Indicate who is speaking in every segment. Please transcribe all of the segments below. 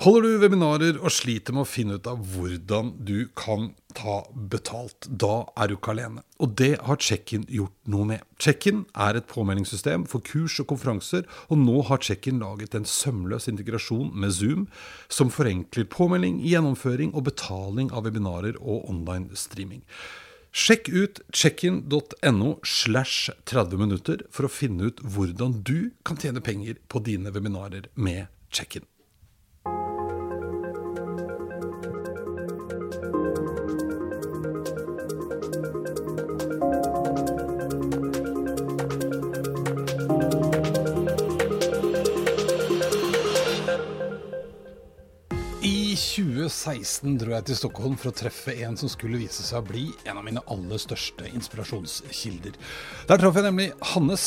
Speaker 1: Holder du webinarer og sliter med å finne ut av hvordan du kan ta betalt, da er du ikke alene. Og det har Check-in gjort noe med. Check-in er et påmeldingssystem for kurs og konferanser, og nå har Check-in laget en sømløs integrasjon med Zoom som forenkler påmelding, gjennomføring og betaling av webinarer og online streaming. Sjekk ut checkin.no slash 30 minutter for å finne ut hvordan du kan tjene penger på dine webinarer med Check-in. 2016 dro jeg til Stockholm for å treffe en som skulle vise seg å bli en av mine aller største inspirasjonskilder. Der traff jeg nemlig Hannes.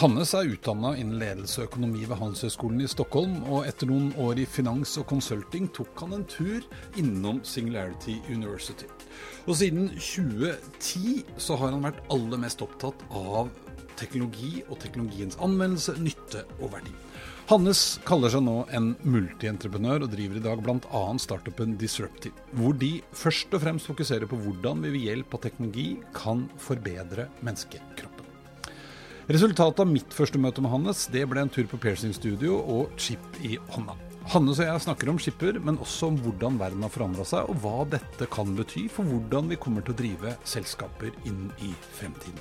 Speaker 1: Hannes er utdanna innen ledelse og økonomi ved Handelshøyskolen i Stockholm, og etter noen år i finans og consulting tok han en tur innom Singularity University. Og siden 2010 så har han vært aller mest opptatt av teknologi og teknologiens anvendelse, nytte og verdi. Hannes kaller seg nå en multientreprenør og driver i dag bl.a. startupen Disruptive, hvor de først og fremst fokuserer på hvordan vi ved hjelp av teknologi kan forbedre menneskekroppen. Resultatet av mitt første møte med Hannes det ble en tur på piercing studio og chip i hånda. Hannes og jeg snakker om skipper, men også om hvordan verden har forandra seg, og hva dette kan bety for hvordan vi kommer til å drive selskaper inn i fremtiden.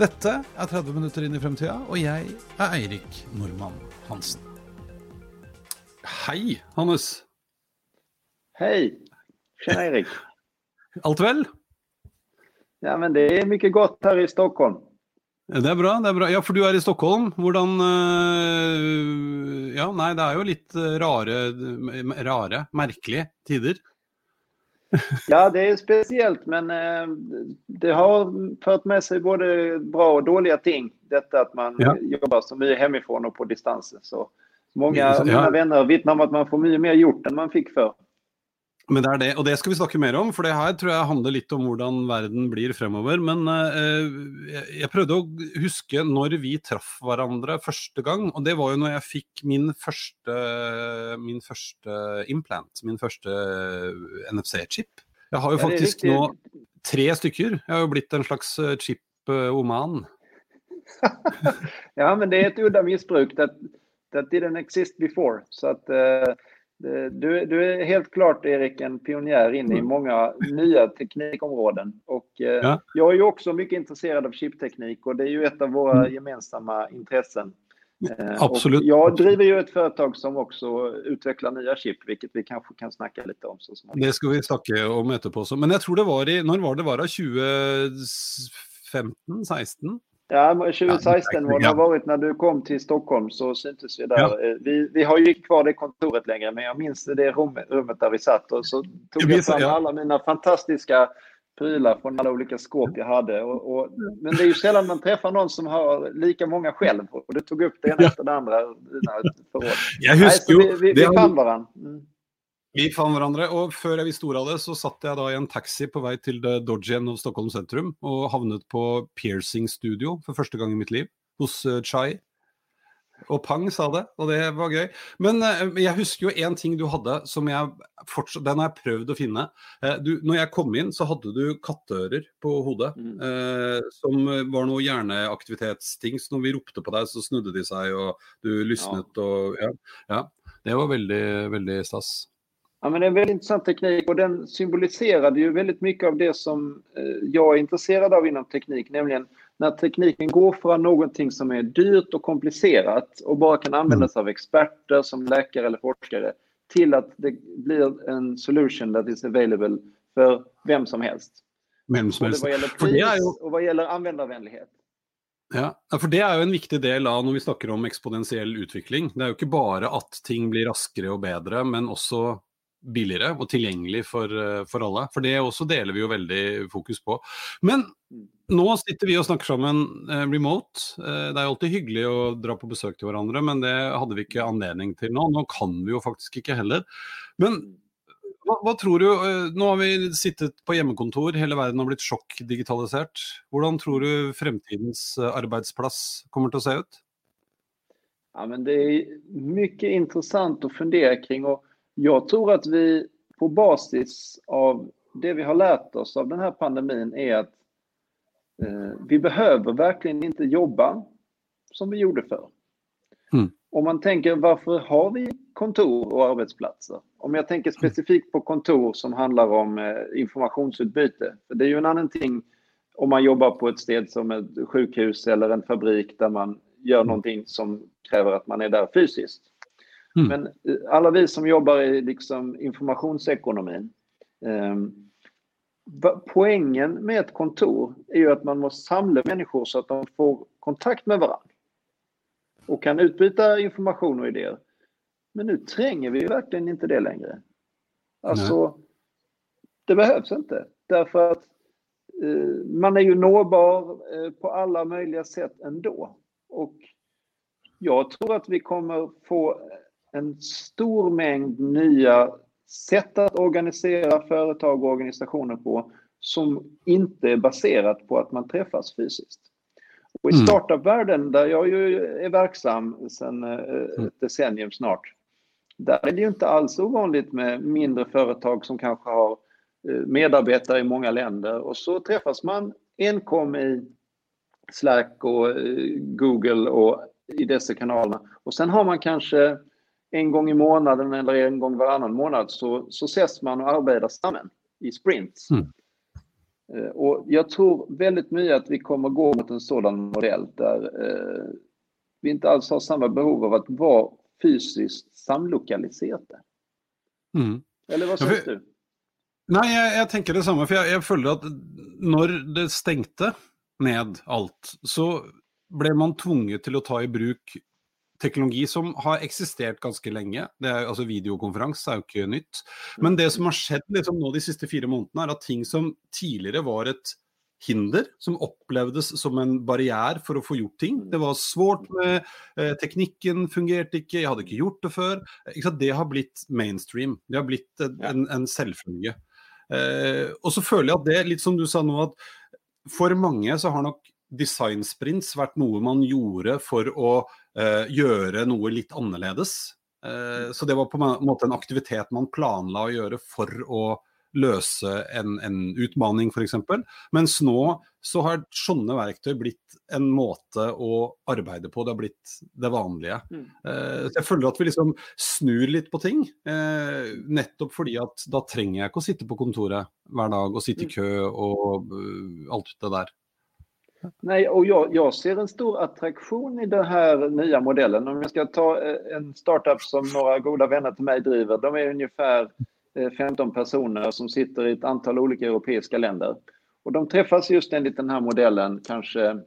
Speaker 1: Dette er 30 minutter inn i fremtida, og jeg er Eirik Normann Hansen. Hei, Hannes.
Speaker 2: Hej! Tjena Erik!
Speaker 1: Alt vel?
Speaker 2: Ja men det är mycket gott här i Stockholm.
Speaker 1: Det er bra. det er bra. Ja, for du er i Stockholm. Hvordan øh, Ja, nei, det er jo litt rare, rare merkelige tider.
Speaker 2: Ja det är speciellt men eh, det har fört med sig både bra och dåliga ting. Detta att man
Speaker 1: Ja.
Speaker 2: jobbar så mycket hemifrån och på distans. Så många
Speaker 1: Ja.
Speaker 2: mina vänner vittnar om att man får mycket mer gjort än man fick för.
Speaker 1: Men det er det, og det skal vi snakke mer om, for det her tror jeg handler litt om hvordan verden blir fremover. Men eh, jeg- jeg prøvde å huske når vi traff hverandre første gang, og det var jo når jeg fikk min første, min første implant, min første NFC-chip. Jeg har jo faktisk nå tre stykker. Jeg har jo blitt en slags eh, chip-oman.
Speaker 2: Ja men det är ett udda missbruk that, that didn't exist before. Så eh, det- du, du är helt klart Erik en pionjär in i
Speaker 1: Mm.
Speaker 2: många nya teknikområden. Och eh,
Speaker 1: Ja.
Speaker 2: jag är ju också mycket intresserad av chipteknik och det är ju ett av våra
Speaker 1: Mm.
Speaker 2: gemensamma intressen. Eh,
Speaker 1: Absolut.
Speaker 2: Och jag driver ju ett företag som också utvecklar nya chip, vilket vi kanske kan snacka lite om så småningom.
Speaker 1: Det skal vi snakke om etterpå. Men jeg tror det var i Når var det? Var det 2015-16?
Speaker 2: Ja, men 2016
Speaker 1: Ja,
Speaker 2: var det
Speaker 1: ja.
Speaker 2: har varit när du kom till Stockholm så syntes vi där.
Speaker 1: Ja.
Speaker 2: Eh, Vi, vi har ju inte kvar det kontoret längre, men jag minns det rummet, rummet där vi satt och så tog
Speaker 1: vi
Speaker 2: jag
Speaker 1: sa-
Speaker 2: fram
Speaker 1: ja.
Speaker 2: alla mina fantastiska prylar från alla olika skåp jag hade. Och, och, men det är ju sällan man träffar någon som har lika många själv. Och du tog upp det ena
Speaker 1: Ja.
Speaker 2: efter det andra. dina förråd.
Speaker 1: Jeg
Speaker 2: Nej, vi, vi, vi
Speaker 1: har-
Speaker 2: fann varandra. Mm.
Speaker 1: Vi fant hverandre, og før jeg visste ordet av det, så satt jeg da i en taxi på vei til det Dodge End of Stockholm sentrum, og havnet på piercing studio for første gang i mitt liv, hos eh, Chai. Og Pang sa det, og det var gøy. Men eh, jeg husker jo en ting du hadde som jeg fortsatt Den har jeg prøvd å finne. Eh, du, når jeg kom inn, så hadde du katteører på hodet.
Speaker 2: Mm.
Speaker 1: Eh, som var noe hjerneaktivitetsting. Så når vi ropte på deg, så snudde de seg, og du lysnet og ja. ja. Det var veldig, veldig stas.
Speaker 2: Ja, men det är en väldigt intressant teknik och den symboliserade ju väldigt mycket av det som eh, jag är intresserad av inom teknik, nämligen när tekniken går från någonting som är dyrt och komplicerat och bara kan användas av experter som läkare eller forskare till att det blir en solution that is available för vem som helst.
Speaker 1: Hvem som
Speaker 2: Både
Speaker 1: helst.
Speaker 2: vad gäller pris
Speaker 1: jo
Speaker 2: och vad gäller användarvänlighet.
Speaker 1: Ja, for det er jo en viktig del av når vi snakker om eksponentiell utvikling. Det er jo ikke bare at ting blir raskere og bedre, men også billigere og tilgjengelig for, eh, for alle. For det også deler vi jo veldig fokus på. Men nå sitter vi og snakker sammen eh, remote. Eh, det er jo alltid hyggelig å dra på besøk til hverandre, men det hadde vi ikke anledning til nå. Nå kan vi jo faktisk ikke heller. Men hva, hva tror du, eh, Nå har vi sittet på hjemmekontor, hele verden har blitt sjokkdigitalisert. Hvordan tror du fremtidens eh, arbeidsplass kommer til å se ut?
Speaker 2: Ja, men det är mycket intressant att fundera kring och jag tror att vi på basis av det vi har lärt oss av den här pandemin är att eh, vi behöver verkligen inte jobba som vi gjorde förr. Mm. Om man tänker varför har vi kontor och arbetsplatser? Om jag tänker specifikt på kontor som handlar om eh, informationsutbyte. För det är ju en annan ting om man jobbar på ett sted som ett sjukhus eller en fabrik där man gör någonting som kräver att man är där fysiskt. Mm. Men eh, alla vi som jobbar i liksom informationsekonomin. Eh, poängen med ett kontor är ju att man måste samla människor så att de får kontakt med varandra. Och kan utbyta information och idéer. Men nu tränger vi verkligen inte det längre. Alltså, Nej. det behövs inte. Därför att eh, man är ju nåbar eh, på alla möjliga sätt ändå. Och jag tror att vi kommer få en stor mängd nya sätt att organisera företag och organisationer på som inte är baserat på att man träffas fysiskt. Och i mm. startup-världen, där jag ju är verksam sedan eh, mm. ett decennium snart, där är det ju inte alls ovanligt med mindre företag som kanske har eh, medarbetare i många länder och så träffas man enkom i Slack och eh, Google och i dessa kanalerna. Och sen har man kanske en gång i månaden eller en gång varannan månad så, så ses man och arbetar samman i sprints. Mm. Eh, och jag tror väldigt mycket att vi kommer gå mot en sådan modell där eh, vi inte alls har samma behov av att vara fysiskt samlokaliserade. Mm. Eller vad säger du?
Speaker 1: Nej, jag, jag tänker detsamma, för jag, jag føler at når det stängde ned alt, så blev man tvunget till att ta i bruk teknologi som har existerat ganska länge. Det er, altså Videokonferanse er jo ikke nytt. Men det som har skjedd liksom, nå de siste fire månedene, er at ting som tidligere var et hinder, som opplevdes som en barriär för att få gjort ting. Det var svårt med eh, teknikken, fungerte ikke, jeg hadde ikke gjort det før. Det har blivit mainstream. Det har blivit en, en, en. Eh, og så føler jeg at det, litt som du sa nå, at for mange så har nok designsprints vært noe man gjorde for å uh, gjøre noe litt annerledes. Uh, så det var på en måte en aktivitet man planla å gjøre for å løse en, en utmaning, f.eks. Mens nå så har sånne verktøy blitt en måte å arbeide på. Det har blitt det vanlige. Mm. Uh, så jeg føler at vi liksom snur litt på ting. Uh, nettopp fordi at da trenger jag ikke å sitte på kontoret hver dag och sitta i mm. kö och uh, allt det där.
Speaker 2: Nej, och jag, jag, ser en stor attraktion i den här nya modellen. Om jag ska ta eh, en startup som några goda vänner till mig driver. De är ungefär 15 eh, personer som sitter i ett antal olika europeiska länder. Och de träffas just enligt den här modellen kanske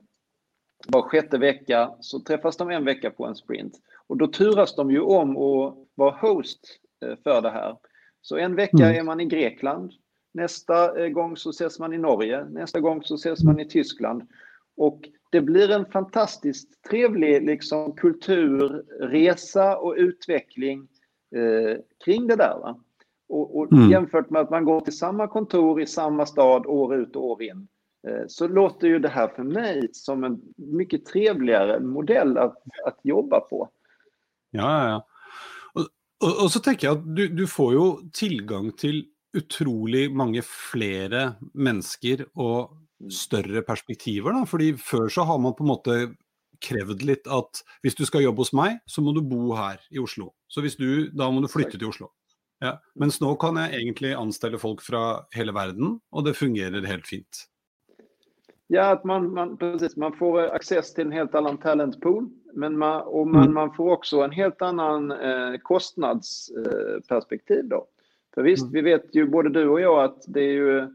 Speaker 2: var sjätte vecka så träffas de en vecka på en sprint. Och då turas de ju om att vara host eh, för det här. Så en vecka mm. är man i Grekland, Nästa gång så ses man i Norge, nästa gång så ses man i Tyskland. Och det blir en fantastiskt trevlig liksom, kulturresa och utveckling eh, kring det där. Va? Och, och mm. Jämfört med att man går till samma kontor i samma stad år ut och år in eh, så låter ju det här för mig som en mycket trevligare modell att, att jobba på.
Speaker 1: Ja, ja, ja. Och, och, och så tänker jag att du, du får ju tillgång till utrolig mange flere mennesker og mm. større perspektiver. Da. Fordi før så har man på en måte krevd litt at hvis du skal jobbe hos meg, så må du bo her i Oslo. Så hvis du, da må du flytte til Oslo. Ja. Mens nå kan jeg egentlig anstelle folk fra hele verden, og det fungerer helt fint.
Speaker 2: Ja, att man, man, precis, man får access till en helt annan talentpool. Men man, och man, mm. man får också en helt annan eh, kostnadsperspektiv. Eh, då. För visst, mm. vi vet ju både du och jag att det är ju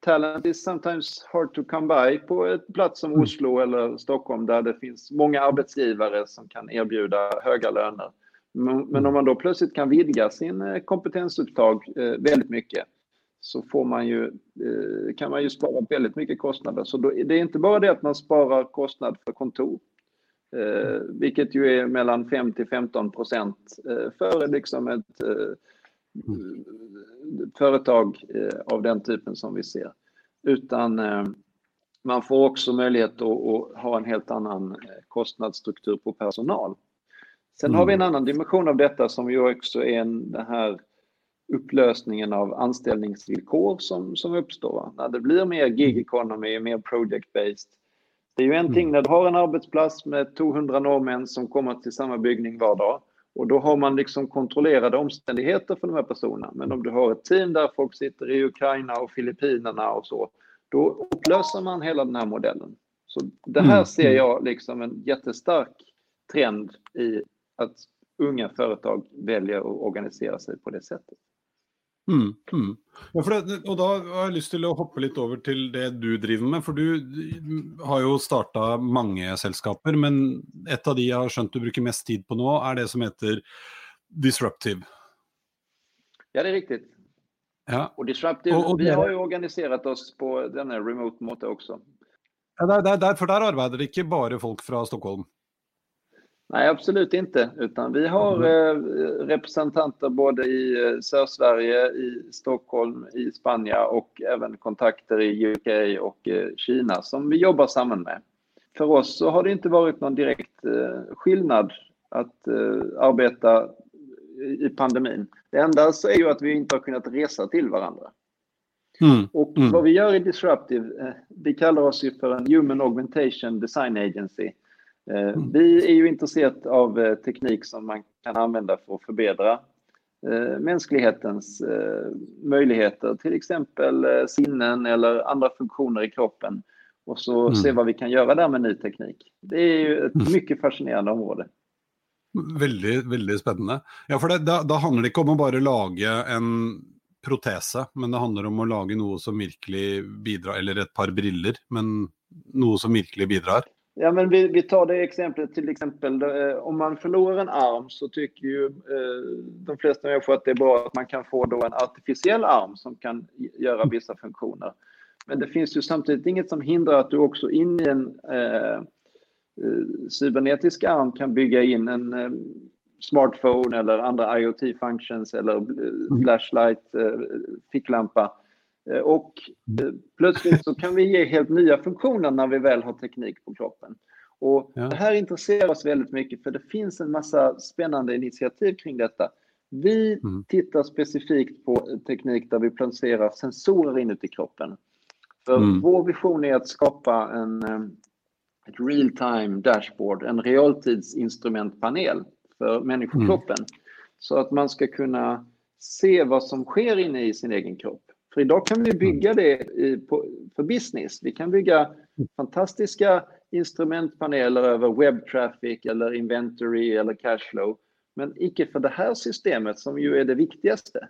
Speaker 2: talent is sometimes hard to come by på ett plats som mm. Oslo eller Stockholm där det finns många arbetsgivare som kan erbjuda höga löner. Men, om mm. man då plötsligt kan vidga sin eh, kompetensupptag eh, väldigt mycket så får man ju, eh, kan man ju spara väldigt mycket kostnader. Så då, det är inte bara det att man sparar kostnad för kontor, eh, vilket ju är mellan 5 till 15 procent för liksom ett Mm. Företag eh, av den typen som vi ser. Utan eh, man får också möjlighet att, ha en helt annan eh, kostnadsstruktur på personal. Sen mm. har vi en mm. annan dimension av detta som ju också är en, den här upplösningen av anställningsvillkor som, som uppstår. När det blir mer gig economy, mer project-based. Det är ju en mm. ting när du har en arbetsplats med 200 norrmän som kommer till samma byggning var dag. Och då har man liksom kontrollerade omständigheter för de här personerna. Men om du har ett team där folk sitter i Ukraina och Filippinerna och så, då upplöser man hela den här modellen. Så det här mm. ser jag liksom en jättestark trend i att unga företag väljer att organisera sig på det sättet.
Speaker 1: Mm, mm. Ja, det, og da har jeg lyst til å hoppe litt over til det du driver med. For du har jo starta mange selskaper, men et av de jeg har skjønt du bruker mest tid på nå, er det som heter Disruptive.
Speaker 2: Ja, det är riktigt. Ja. Och Disruptive, och, och vi har ju organiserat oss på denne remote måte också.
Speaker 1: Ja, där, där, för där arbetar det inte bara folk från Stockholm?
Speaker 2: Nej, absolut inte. Utan vi har mm. eh, representanter både i eh, Sörsverige, i Stockholm, i Spanien och även kontakter i UK och eh, Kina som vi jobbar samman med. För oss så har det inte varit någon direkt eh, skillnad att arbeta i pandemin. Det enda är ju att vi inte har kunnat resa till varandra. Mm. Och mm. vad vi gör i Disruptive, vi kallar oss ju för en Human Augmentation Design Agency. Eh, mm. Vi är ju intresserade av eh, teknik som man kan använda för att förbättra eh, mänsklighetens möjligheter, till exempel sinnen eller andra funktioner i kroppen och så mm. se vad vi kan göra där med ny teknik. Det är ju ett mm. mycket fascinerande område.
Speaker 1: Väldigt, väldigt spännande. Ja, för det, då, då handlar det inte om att bara laga en protese, men det handlar om att laga något som verkligen bidrar, eller ett par briller, men något som verkligen bidrar.
Speaker 2: Ja, men vi, vi tar det exemplet till exempel. Eh, om man förlorar en arm så tycker ju eh, de flesta människor att det är bra att man kan få då en artificiell arm som kan göra vissa funktioner. Men det finns ju samtidigt inget som hindrar att du också in i en eh, eh cybernetisk arm kan bygga in en eh, smartphone eller andra IoT functions eller mm. flashlight, eh, ficklampa och eh, plötsligt så kan vi ge helt nya funktioner när vi väl har teknik på kroppen. Och ja. Det här intresserar oss väldigt mycket för det finns en massa spännande initiativ kring detta. Vi mm. tittar specifikt på teknik där vi placerar sensorer inuti kroppen. För mm. Vår vision är att skapa en eh, ett real-time dashboard, en realtidsinstrumentpanel för människokroppen. Mm. Så att man ska kunna se vad som sker inne i sin egen kropp. För idag kan vi bygga mm. det för business. Vi kan bygga fantastiska instrumentpaneler över web traffic eller inventory eller cashflow. Men icke för det här systemet som ju är det viktigaste.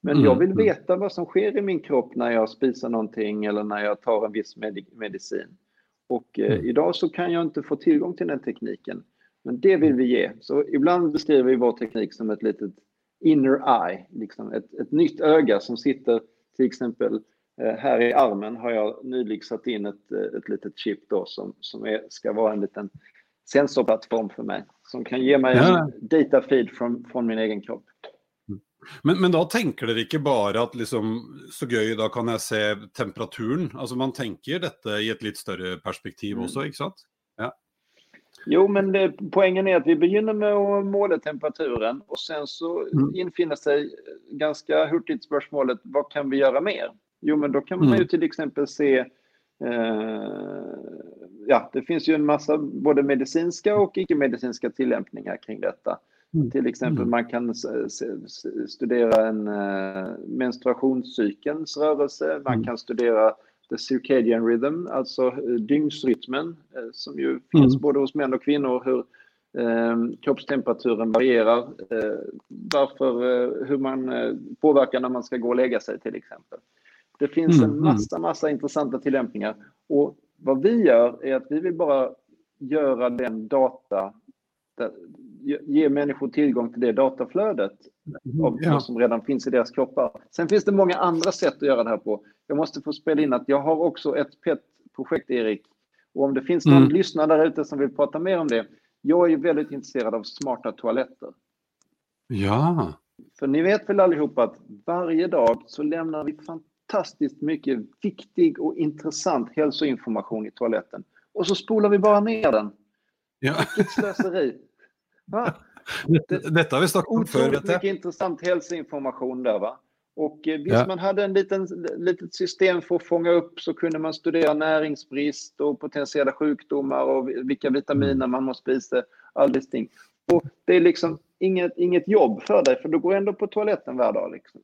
Speaker 2: Men mm, jag vill mm. veta vad som sker i min kropp när jag spisar någonting eller när jag tar en viss medicin. Och eh, idag så kan jag inte få tillgång till den tekniken. Men det vill vi ge. Så ibland beskriver vi vår teknik som ett litet inner eye, liksom ett, ett nytt öga som sitter till exempel eh, här i armen har jag nyligen satt in ett, eh, ett litet chip då som, som är, ska vara en liten sensorplattform för mig som kan ge mig ja. en data feed från, från min egen kropp.
Speaker 1: Men, men då tänker du inte bara att liksom, så gøy, då kan jag se temperaturen. Alltså man tänker detta i ett lite större perspektiv mm. också, inte sant?
Speaker 2: Jo, men det, poängen är att vi begynner med att måla temperaturen och sen så mm. infinner sig ganska hurtigt spörsmålet vad kan vi göra mer? Jo, men då kan man mm. ju till exempel se eh, ja, det finns ju en massa både medicinska och icke-medicinska tillämpningar kring detta. Mm. Till exempel mm. man kan studera en uh, menstruationscykelns rörelse, man mm. kan studera the circadian rhythm, alltså eh, dygnsrytmen eh, som ju finns mm. både hos män och kvinnor, hur eh, kroppstemperaturen varierar, eh, varför, hur man påverkar när man ska gå och lägga sig till exempel. Det finns mm. en mm. massa, massa intressanta tillämpningar och vad vi gör är att vi vill bara göra den data, ge människor tillgång till det dataflödet av ja. som redan finns i deras kroppar. Sen finns det många andra sätt att göra det här på. Jag måste få spela in att jag har också ett PET-projekt, Erik. Och om det finns någon mm. lyssnare där ute som vill prata mer om det. Jag är väldigt intresserad av smarta toaletter.
Speaker 1: Ja.
Speaker 2: För ni vet väl allihopa att varje dag så lämnar vi fantastiskt mycket viktig och intressant hälsoinformation i toaletten. Och så spolar vi bara ner den.
Speaker 1: Ja.
Speaker 2: Vilket slöseri. Va?
Speaker 1: Dette har vi snakket om før,
Speaker 2: vet mycket intressant hälsoinformation där va. Och eh, visst ja. man hade en liten litet system för att fånga upp så kunde man studera näringsbrist och potentiella sjukdomar och vilka vitaminer mm. man måste spisa. All ting. Och det är liksom inget, inget jobb för dig för du går ändå på toaletten varje dag. Liksom.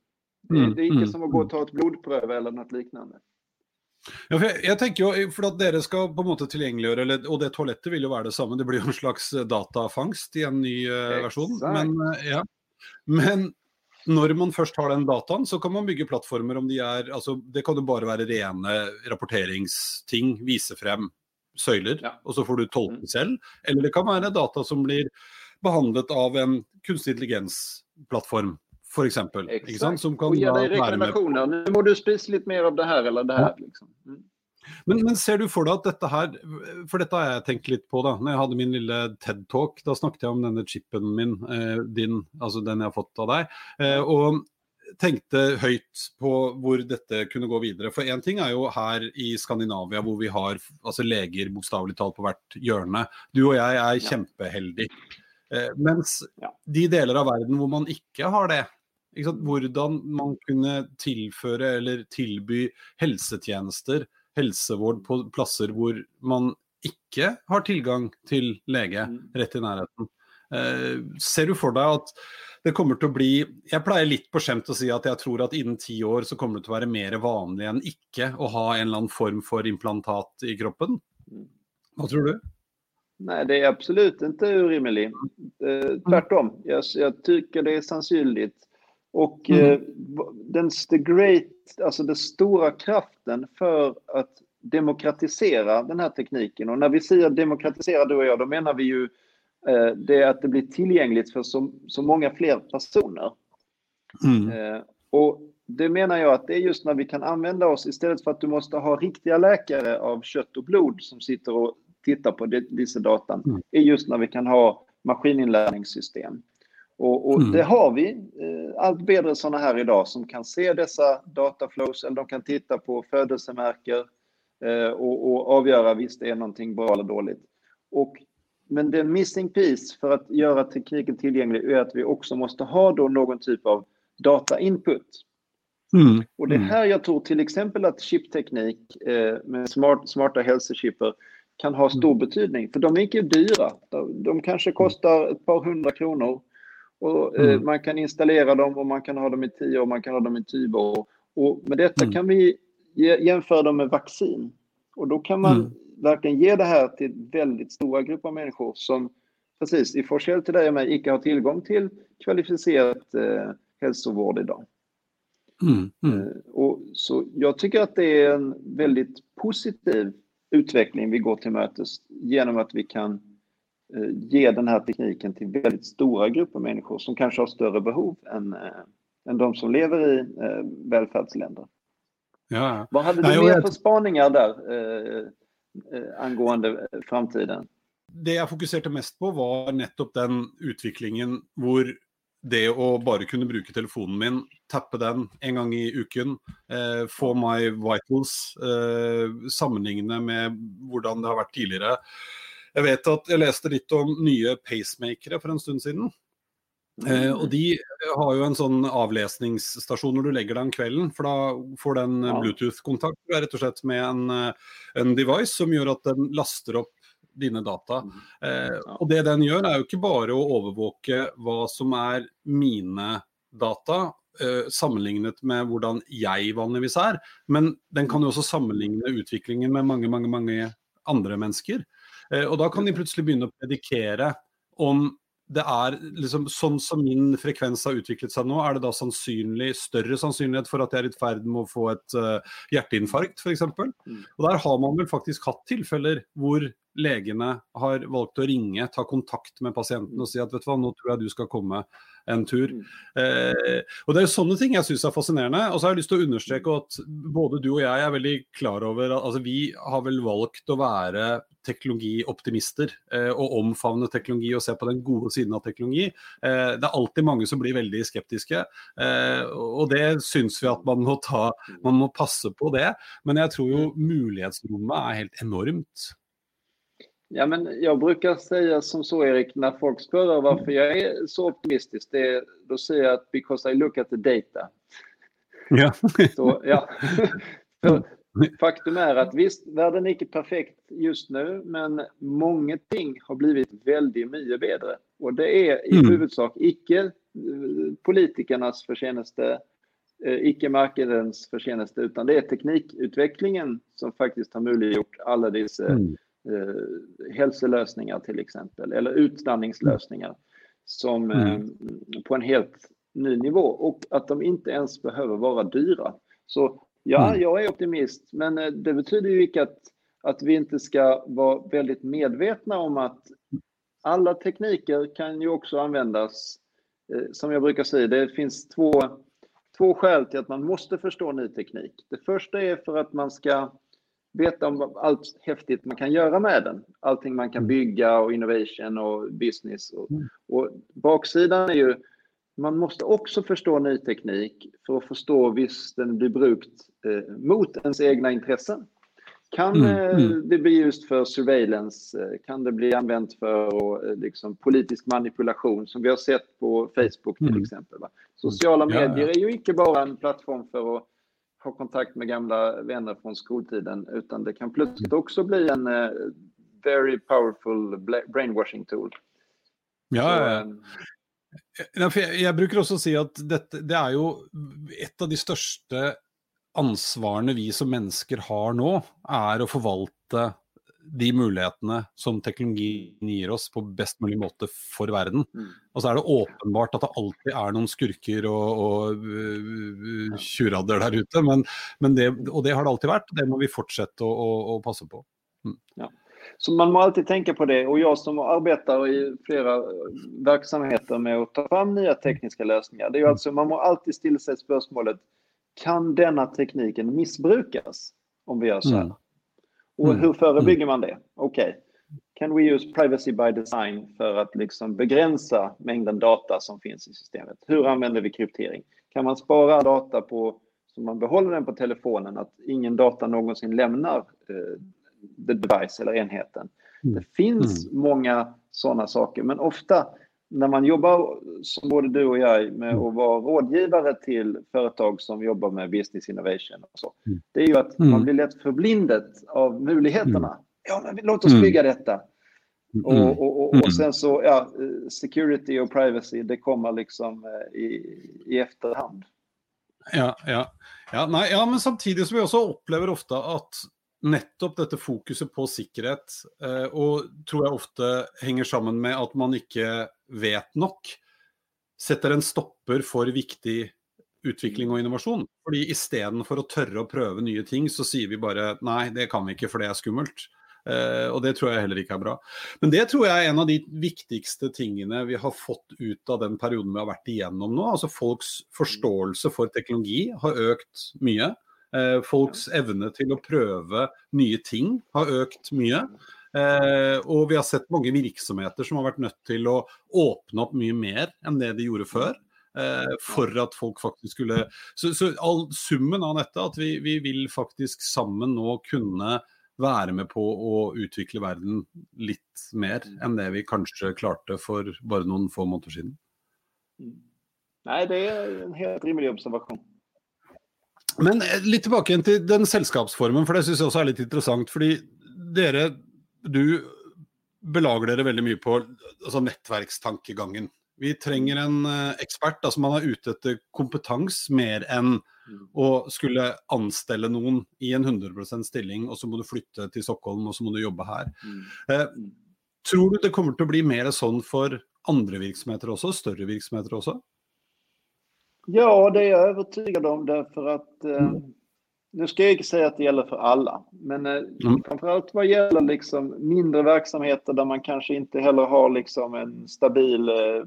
Speaker 2: Mm. Det är inte mm. som att gå och ta ett blodpröv eller något liknande.
Speaker 1: Ja, jeg, jeg, tenker jo, for at Dere skal på en måte tilgjengeliggjøre, eller, og det toalettet vil jo være det samme. Det blir jo en slags datafangst i en ny uh, versjon. Men, uh, ja. Men når man først har den dataen, så kan man bygge plattformer om de er altså, Det kan jo bare være rene rapporteringsting, vise frem søyler, ja. og så får du tolke mm. selv. Eller det kan være data som blir behandlet av en kunstig intelligens-plattform. For eksempel,
Speaker 2: Exakt. Som kan och ge dig rekommendationer. Nu må du spise litt mer av det her eller det her. Ja. Liksom. Mm.
Speaker 1: Men, men, ser du for deg at dette her For dette har jeg tenkt litt på da når jeg hadde min lille TED-talk. Da snakket jeg om denne chipen min, eh, din, altså den har fått av deg. Eh, og tenkte høyt på hvor dette kunne gå videre. For én ting er jo her i Skandinavia hvor vi har altså leger bokstavelig talt på hvert hjørne. Du og jeg er kjempeheldige. Eh, mens de deler av verden hvor man ikke har det, hvordan man kunne tilføre eller tilby helsetjenester helsevård på plasser hvor man ikke har tilgang til lege mm. rett i nærheten. Eh, ser du for deg at det kommer til å bli Jeg pleier litt på skjemt å si at jeg tror at innen ti år så kommer det til å være mer vanlig enn ikke å ha en eller annen form for implantat i kroppen. Mm. Hva tror du?
Speaker 2: Nej, det är absolut inte orimligt. Eh, tvärtom. Jag, jag tycker det är sannolikt. Och mm. eh, den the great, alltså den stora kraften för att demokratisera den här tekniken. Och när vi säger demokratisera du och jag, då menar vi ju eh, det att det blir tillgängligt för så, så många fler personer. Mm. Eh, och det menar jag att det är just när vi kan använda oss, istället för att du måste ha riktiga läkare av kött och blod som sitter och tittar på dessa datan, mm. är just när vi kan ha maskininlärningssystem. Och, och mm. det har vi eh, allt bättre sådana här idag som kan se dessa dataflows eller de kan titta på födelsemärken eh, och, och, avgöra visst det är någonting bra eller dåligt. Och, men den missing piece för att göra tekniken tillgänglig är att vi också måste ha då någon typ av data input. Mm. Och det mm. här jag tror till exempel att chipteknik eh, med smart, smarta hälsochipper kan ha stor mm. betydning. För de är inte dyra. De, de kanske kostar ett par hundra kronor och, eh, mm. man kan installera dem och man kan ha dem i 10 år, man kan ha dem i 20 år. Och med detta mm. kan vi jämföra dem med vaccin. Och då kan man mm. verkligen ge det här till väldigt stora grupper av människor som precis i forskel till dig och mig icke har tillgång till kvalificerat eh, hälsovård idag. Mm, mm. Eh, och så jag tycker att det är en väldigt positiv utveckling vi går till mötes genom att vi kan Eh, ge den här tekniken till väldigt stora grupper människor som kanske har större behov än, äh, än de som lever i äh, välfärdsländer. Ja. Vad hade du Nej, mer för spaningar där angående framtiden?
Speaker 1: Det jag fokuserade mest på var nettopp den utvecklingen hvor det å bare kunne bruke telefonen min, tappe den en gang i uken, eh, få my vitals, eh, sammenligne med hvordan det har vært tidligere. Jeg vet at jeg leste litt om nye pacemakere for en stund siden. Eh, og de har jo en sånn avlesningsstasjon når du legger deg om kvelden. For da får den ja. Bluetooth-kontakt rett og slett med en, eh, en, device som gjør at den laster opp dine data. Mm. Eh, og det den gjør, er jo ikke bare å overvåke hva som er mine data, eh, sammenlignet med hvordan jeg vanligvis er, men den kan jo også sammenligne utviklingen med mange, mange, mange andre mennesker. Eh, og da kan de plutselig begynne å predikere om det er liksom sånn som min frekvens har utviklet seg nå, er det da sannsynlig, større sannsynlighet for at jeg er i ferd med å få et uh, hjerteinfarkt f.eks. Mm. Og der har man vel faktisk hatt tilfeller hvor legene har valgt å ringe, ta kontakt med pasienten og si at vet du hva, nå tror jeg du skal komme en tur. Mm. Eh, og Det er jo sånne ting jeg syns er fascinerende. Og så har jeg lyst til å understreke at både du og jeg er veldig klar over at altså, vi har vel valgt å være teknologioptimister eh, og omfavne teknologi og se på den gode siden av teknologi. Eh, det er alltid mange som blir veldig skeptiske, eh, og det syns vi at man må, ta, man må passe på det. Men jeg tror jo mulighetsrommet er helt enormt.
Speaker 2: Ja, men jag brukar säga som så, Erik, när folk frågar varför jag är så optimistisk, det då säger jag att because I look at the data.
Speaker 1: Ja.
Speaker 2: så, ja. För faktum är att visst, världen är inte perfekt just nu, men många ting har blivit väldigt mycket bättre. Och det är i mm. huvudsak icke eh, politikernas förtjänste, eh, icke marknadens förtjänste, utan det är teknikutvecklingen som faktiskt har möjliggjort alla dessa mm eh, hälsolösningar till exempel, eller utandningslösningar som mm. eh, på en helt ny nivå och att de inte ens behöver vara dyra. Så ja, mm. jag är optimist, men eh, det betyder ju inte att, att vi inte ska vara väldigt medvetna om att alla tekniker kan ju också användas, eh, som jag brukar säga, det finns två, två skäl till att man måste förstå ny teknik. Det första är för att man ska veta om allt häftigt man kan göra med den. Allting man kan mm. bygga och innovation och business. Och, mm. och baksidan är ju, man måste också förstå ny teknik för att förstå visst den blir brukt eh, mot ens egna intressen. Kan mm, eh, det bli just för surveillance? Eh, kan det bli använt för eh, liksom, politisk manipulation som vi har sett på Facebook till exempel? Va? Sociala medier är ju inte bara en plattform för att ha kontakt med gamla vänner från skoltiden, utan det kan plötsligt också bli en uh, very powerful brainwashing tool.
Speaker 1: Ja, Så, ja. Um, jeg, jeg bruker også si at dette, det er jo et av de største ansvarene vi som mennesker har nå, er å forvalte de mulighetene som teknologien gir oss på best mulig måte for verden. Mm. Og så er det åpenbart at det alltid er noen skurker og, og uh, tjuradder der ute, men, men det, og det har det alltid vært. Det må vi fortsette å, å, å passe på.
Speaker 2: Mm. Ja. Så man må alltid tänka på det och jag som arbetar i flera verksamheter med att ta fram nya tekniska lösningar, det är alltså, man må alltid ställa sig spörsmålet, kan denna tekniken missbrukas om vi gör så här? Mm. Och mm. hur förebygger man det? Okej, okay. can we use privacy by design för att liksom begränsa mängden data som finns i systemet? Hur använder vi kryptering? Kan man spara data på, så man behåller den på telefonen, att ingen data någonsin lämnar eh, the device eller enheten? Mm. Det finns mm. många sådana saker, men ofta när man jobbar som både du och jag med mm. att vara rådgivare till företag som jobbar med business innovation och så. Mm. Det är ju att mm. man blir lätt förblindet av möjligheterna. Mm. Ja, men låt oss mm. bygga detta. Mm. Och, och, och, och, sen så, ja, security och privacy, det kommer liksom eh, i, i efterhand.
Speaker 1: Ja, ja. Ja, nej, ja, men samtidigt som vi också upplever ofta att nettopp dette fokuset på sikkerhet, eh, og tror jeg ofte henger sammen med at man ikke vet nok, setter en stopper for viktig utvikling og innovasjon. Fordi istedenfor å tørre å prøve nye ting, så sier vi bare nei, det kan vi ikke, for det er skummelt. Uh, og det tror jeg heller ikke er bra. Men det tror jeg er en av de viktigste tingene vi har fått ut av den perioden vi har vært igjennom nå. Altså Folks forståelse for teknologi har økt mye. Eh, folks evne til å prøve nye ting har økt mye. Eh, og vi har sett mange virksomheter som har vært nødt til å åpne opp mye mer enn det de gjorde før. Eh, for at folk faktisk skulle Så, så all, summen av dette, at vi, vi, vil faktisk sammen nå kunne være med på å utvikle verden litt mer enn det vi kanskje klarte for bare noen få måneder siden.
Speaker 2: Nei, det er en helt rimelig observasjon.
Speaker 1: Men eh, litt tilbake til den selskapsformen, for det syns jeg også er litt interessant. Fordi dere, du belager dere veldig mye på altså nettverkstankegangen. Vi trenger en uh, ekspert. altså Man er ute etter kompetanse mer enn å skulle anstelle noen i en 100% stilling, og så må du flytte til Stockholm og så må du jobbe her. Mm. Uh, tror du det kommer til å bli mer sånn for andre virksomheter också, større virksomheter også?
Speaker 2: Ja, det är jag övertygad om därför att eh, mm. nu ska jag inte säga att det gäller för alla, men eh, mm. framförallt vad gäller liksom mindre verksamheter där man kanske inte heller har liksom en stabil eh,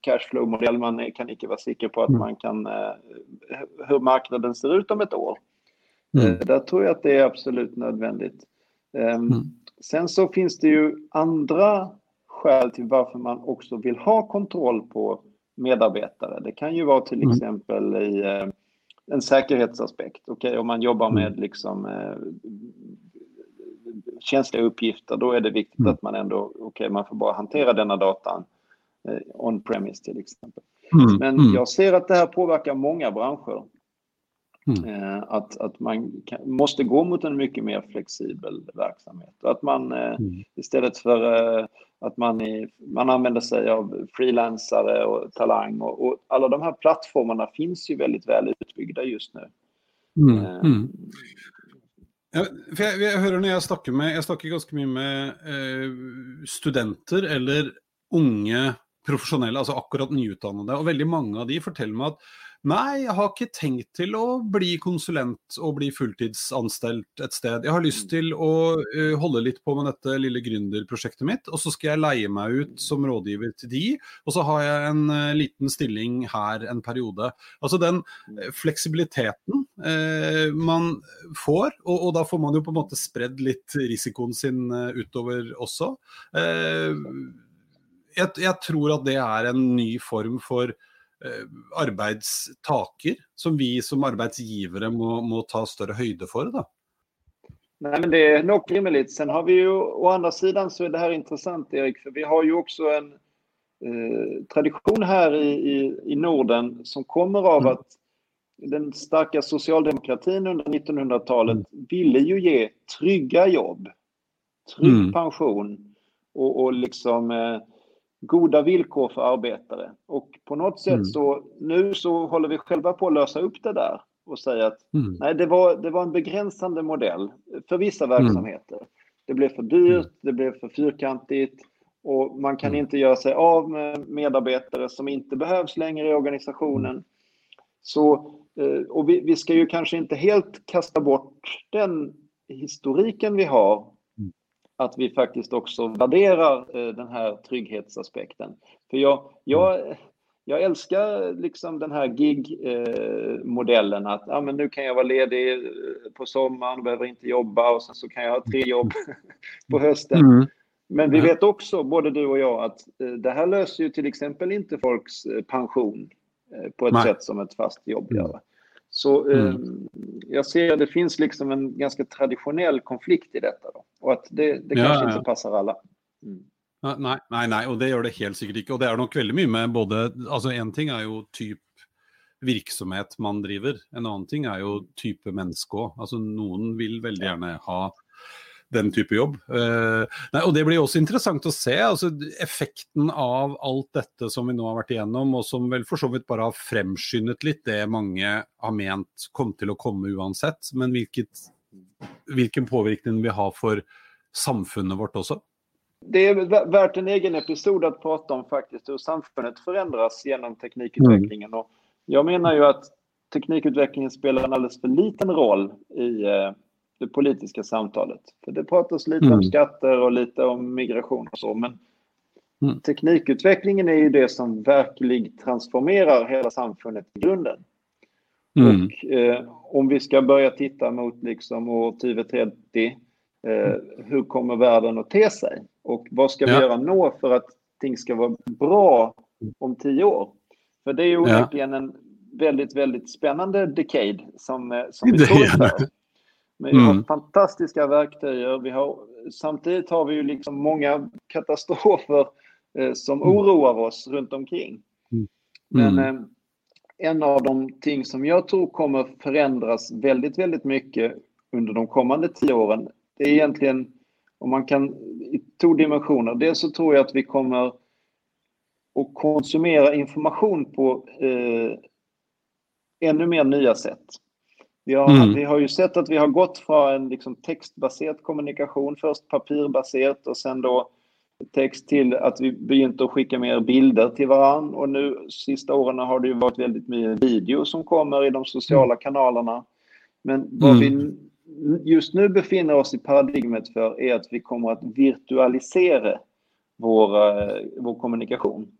Speaker 2: cashflow-modell. Man kan inte vara säker på att mm. man kan eh, hur marknaden ser ut om ett år. Mm. Eh, där tror jag att det är absolut nödvändigt. Um, sen så finns det ju andra skäl till varför man också vill ha kontroll på medarbetare. Det kan ju vara till mm. exempel i eh, en säkerhetsaspekt. Okay, om man jobbar med mm. liksom, eh, känsliga uppgifter, då är det viktigt mm. att man ändå, okej, okay, man får bara hantera denna datan eh, on-premise till exempel. Mm. Men mm. jag ser att det här påverkar många branscher. Mm. Eh, att, att man kan, måste gå mot en mycket mer flexibel verksamhet. Och att man eh, mm. istället för eh, att man, är, man använder sig av frilansare och talang och, och, alla de här plattformarna finns ju väldigt väl utbyggda just nu. Mm. Mm.
Speaker 1: Ja, for jeg, jeg, hører når jeg snakker med Jeg snakker ganske mye med eh, studenter eller unge profesjonelle, altså akkurat nyutdannede. Og veldig mange av de forteller meg at Nei, jeg har ikke tenkt til å bli konsulent og bli fulltidsanstelt et sted. Jeg har lyst til å uh, holde litt på med dette lille gründerprosjektet mitt, og så skal jeg leie meg ut som rådgiver til de, og så har jeg en uh, liten stilling her en periode. Altså den uh, fleksibiliteten man får, og, og, da får man jo på en måte spredd litt risikoen sin utover også. Jeg, jeg tror at det er en ny form for Eh, arbetstaker som vi som arbetsgivare må, må ta större höjder för? Då?
Speaker 2: Nej, men det är nog rimligt. Sen har vi ju å andra sidan så är det här intressant Erik, för vi har ju också en eh, tradition här i, i, i Norden som kommer av mm. att den starka socialdemokratin under 1900-talet mm. ville ju ge trygga jobb, trygg mm. pension och, och liksom eh, goda villkor för arbetare. Och på något sätt mm. så nu så håller vi själva på att lösa upp det där och säga att mm. nej, det var, det var en begränsande modell för vissa mm. verksamheter. Mm. Det blev för dyrt, mm. det blev för fyrkantigt och man kan mm. inte göra sig av med medarbetare som inte behövs längre i organisationen. Så, eh, och vi, vi ska ju kanske inte helt kasta bort den historiken vi har att vi faktiskt också värderar eh, den här trygghetsaspekten. För jag, jag, jag älskar liksom den här gig-modellen att ja, men nu kan jag vara ledig eh, på sommaren, behöver inte jobba och sen så kan jag ha tre jobb på hösten. Mm. Men vi vet också, både du och jag, att eh, det här löser ju till exempel inte folks pension på ett Nej. sätt som ett fast jobb mm. gör. Så mm. eh, jag ser att det finns liksom en ganska traditionell konflikt i detta. Då, och att det, det kanske ja, ja. inte passar alla. Mm.
Speaker 1: Nej, nej, nej, och det gör det helt säkert inte. Och det är nog väldigt mycket med både, alltså en ting är ju typ virksomhet man driver, en annan ting är ju type människa. Alltså någon vill väldigt gärna ha den type jobb. Uh, nei, og Det blir også interessant å se altså, effekten av alt dette som vi nå har vært igjennom, og som vel for så vidt bare har fremskyndet litt det mange har ment kom til å komme uansett. Men hvilket, hvilken påvirkning vi har for samfunnet vårt också.
Speaker 2: Det är värt en egen episod att prata om faktiskt hur samfundet förändras genom teknikutvecklingen. Mm. Och jag menar ju att teknikutvecklingen spelar en alldeles för liten roll i eh, det politiska samtalet. För det pratas lite mm. om skatter och lite om migration och så, men mm. teknikutvecklingen är ju det som verkligen transformerar hela samfundet i grunden. Mm. Och eh, om vi ska börja titta mot liksom år 2030, eh, hur kommer världen att te sig? Och vad ska ja. vi göra nå för att ting ska vara bra om tio år? För det är ju onekligen ja. en väldigt, väldigt spännande decade som, eh, som vi står inför. Men vi har mm. fantastiska verktyg. Vi har, samtidigt har vi ju liksom många katastrofer eh, som mm. oroar oss runt omkring. Mm. Men eh, en av de ting som jag tror kommer förändras väldigt, väldigt mycket under de kommande tio åren, det är egentligen om man kan i två dimensioner. Dels så tror jag att vi kommer att konsumera information på eh, ännu mer nya sätt. Vi har, mm. vi har ju sett att vi har gått från en liksom textbaserad kommunikation, först papirbaserat och sen då text till att vi begynt att skicka mer bilder till varandra. Och nu sista åren har det ju varit väldigt mycket video som kommer i de sociala mm. kanalerna. Men vad mm. vi just nu befinner oss i paradigmet för är att vi kommer att virtualisera vår, eh, vår kommunikation.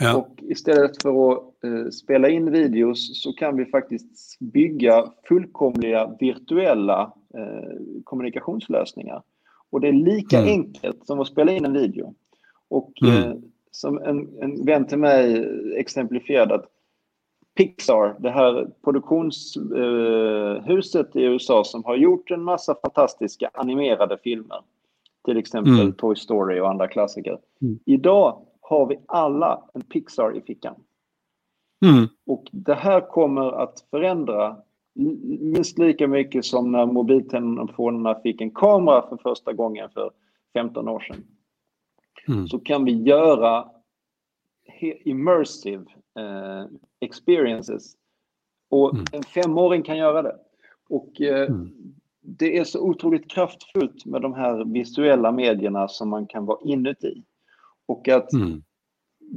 Speaker 2: Ja. Och istället för att eh, spela in videos så kan vi faktiskt bygga fullkomliga virtuella eh, kommunikationslösningar. Och det är lika mm. enkelt som att spela in en video. Och mm. eh, som en, en vän till mig exemplifierade att Pixar, det här produktionshuset i USA som har gjort en massa fantastiska animerade filmer. Till exempel mm. Toy Story och andra klassiker. Mm. Idag har vi alla en Pixar i fickan. Mm. Och det här kommer att förändra minst lika mycket som när mobiltelefonerna fick en kamera för första gången för 15 år sedan. Mm. Så kan vi göra immersive eh, experiences. Och mm. en femåring kan göra det. Och eh, mm. det är så otroligt kraftfullt med de här visuella medierna som man kan vara inuti. Och att mm.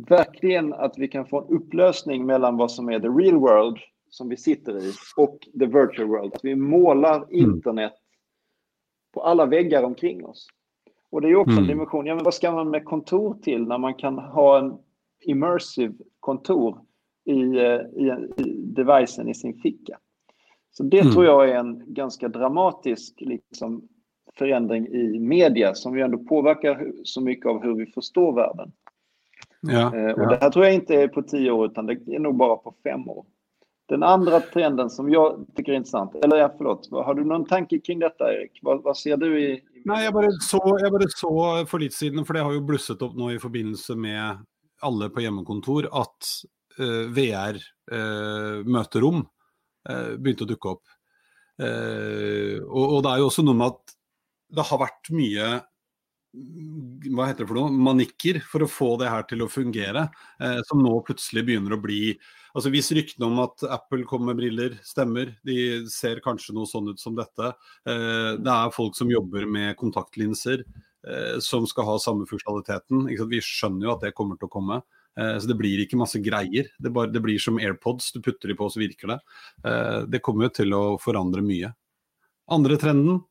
Speaker 2: verkligen att vi kan få en upplösning mellan vad som är the real world som vi sitter i och the virtual world. Att vi målar mm. internet på alla väggar omkring oss. Och det är också mm. en dimension. Ja, men vad ska man med kontor till när man kan ha en immersive kontor i, eh, i, i devicen i sin ficka? Så det mm. tror jag är en ganska dramatisk liksom, förändring i media som ju ändå påverkar så mycket av hur vi förstår världen. Ja, eh, och ja. Det här tror jag inte är på tio år utan det är nog bara på fem år. Den andra trenden som jag tycker är intressant, eller ja, förlåt, har du någon tanke kring detta Erik? Vad, vad ser du i...
Speaker 1: Nej, jag bara så, jag bara så för lite sedan, för det har ju blusset upp nu i förbindelse med alla på hemmakontor, att uh, eh, VR-möterom uh, uh, började dyka upp. Uh, och, och, det är ju också något med att det har varit mycket mm, vad heter det för noe, manikker for å få det her til å fungere, eh, som nå plutselig begynner å bli altså Hvis ryktene om at Apple kommer med briller stemmer, de ser kanskje noe sånn ut som dette. Eh, det er folk som jobber med kontaktlinser eh, som skal ha samme funksjonaliteten. Vi skjønner jo at det kommer til å komme. Eh, så det blir ikke masse greier. Det, bare, det, blir som AirPods, du putter de på, så virker det. Eh, det kommer jo til å forandre mye. Andre trenden?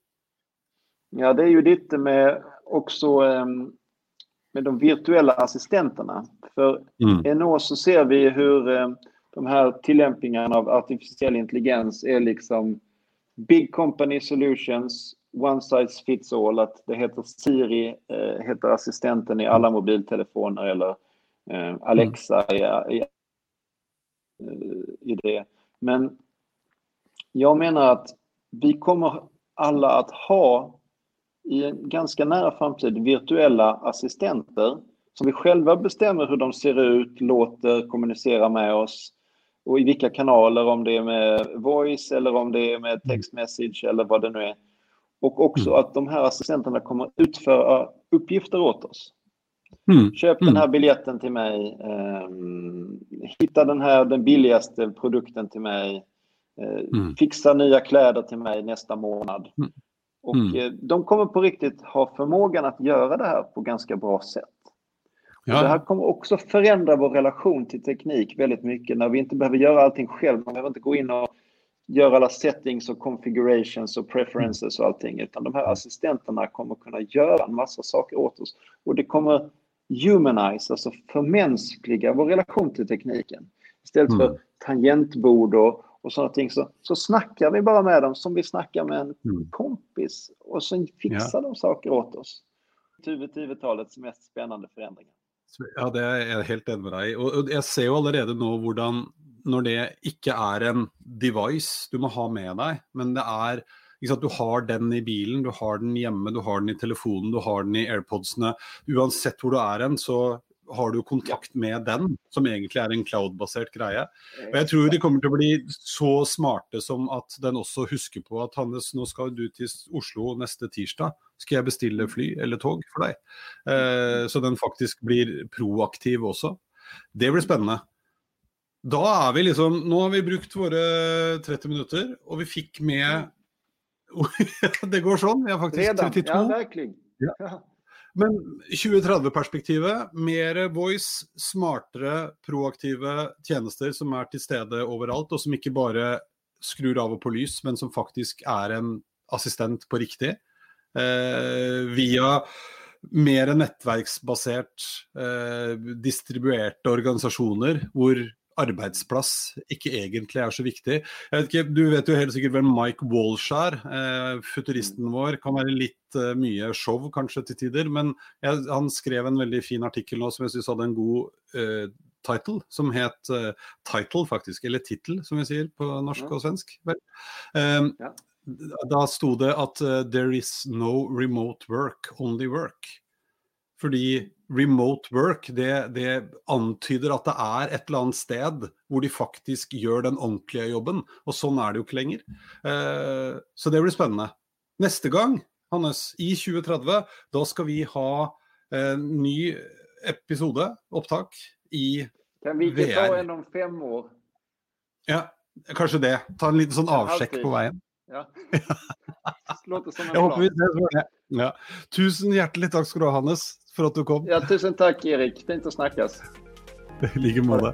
Speaker 2: Ja, det är ju lite med också ehm, med de virtuella assistenterna. För mm. NO så ser vi hur ehm, de här tillämpningarna av artificiell intelligens är liksom big company solutions, one size fits all. Att det heter Siri, eh, heter assistenten i alla mobiltelefoner eller eh, Alexa mm. i, i, i det. Men jag menar att vi kommer alla att ha i en ganska nära framtid virtuella assistenter som vi själva bestämmer hur de ser ut, låter, kommunicera med oss och i vilka kanaler, om det är med voice eller om det är med text message eller vad det nu är. Och också mm. att de här assistenterna kommer utföra uppgifter åt oss. Mm. Köp mm. den här biljetten till mig. Eh, hitta den här, den billigaste produkten till mig. Eh, mm. Fixa nya kläder till mig nästa månad. Mm. Och mm. Eh, de kommer på riktigt ha förmågan att göra det här på ganska bra sätt. Ja. Det här kommer också förändra vår relation till teknik väldigt mycket när vi inte behöver göra allting själv. Man behöver inte gå in och göra alla settings och configurations och preferences och allting. Utan de här assistenterna kommer kunna göra en massa saker åt oss. Och det kommer humanize, alltså förmänskliga vår relation till tekniken. Istället för mm. tangentbord och, och sådana ting så, så snackar vi bara med dem som vi snackar med en mm. kompis och så fixar ja. de saker åt oss. 2010-talets mest spännande förändringar.
Speaker 1: Ja, det är jag helt enig med dig och, jag ser ju redan nu hur när det inte är en device du måste ha med dig, men det är du har den i bilen, du har den hemma, du har den i telefonen, du har den i airpodsene. Oavsett var du är än så har du kontakt med den, som egentligen är en cloud-basert greie. Og jeg tror de kommer å bli så smarte som att den också husker på att Hannes, nu ska du till Oslo nästa tisdag. Ska jag beställa fly eller tåg för dig? Eh, så den faktiskt blir proaktiv också. Det blir spännande. Då är vi liksom, nu har vi brukt våra 30 minuter och vi fick med det går så, vi har faktiskt 32.
Speaker 2: Ja, verkligen. Ja.
Speaker 1: Men 2030-perspektivet, mer voice, smartere, proaktive tjenester som er til stede overalt, og som ikke bare skrur av og på lys, men som faktisk er en assistent på riktig. Eh, via mer nettverksbasert, eh, distribuerte organisasjoner hvor arbetsplats ikke egentlig er så viktig. Ikke, du vet jo helt sikkert hvem Mike Walsh er. Eh, futuristen vår. Kan være litt eh, mye show kanskje til tider, men jeg, han skrev en veldig fin artikkel nå som jeg syns hadde en god eh, title, som het uh, Title, faktisk. Eller Tittel, som vi sier på norsk og svensk. Um, ja. Da sto det at uh, 'there is no remote work, only work'. Fordi remote work det, det, antyder at det er et eller annet sted hvor de faktisk gjør den ordentlige jobben. Og sånn er det jo ikke lenger. Uh, så det blir spennende. Neste gang, Hannes, i 2030, da skal vi ha en ny episode, opptak, i.
Speaker 2: Kan vi ikke ta en om fem år?
Speaker 1: Ja, kanskje det. Ta en liten sånn avsjekk på veien.
Speaker 2: Ja. Låter som en
Speaker 1: Jeg håper vi ses. Ja. Tusen hjertelig takk skal du ha, Hannes, for at du kom.
Speaker 2: Ja, tusen takk, Erik. Fint å snakkes.
Speaker 1: I like måte.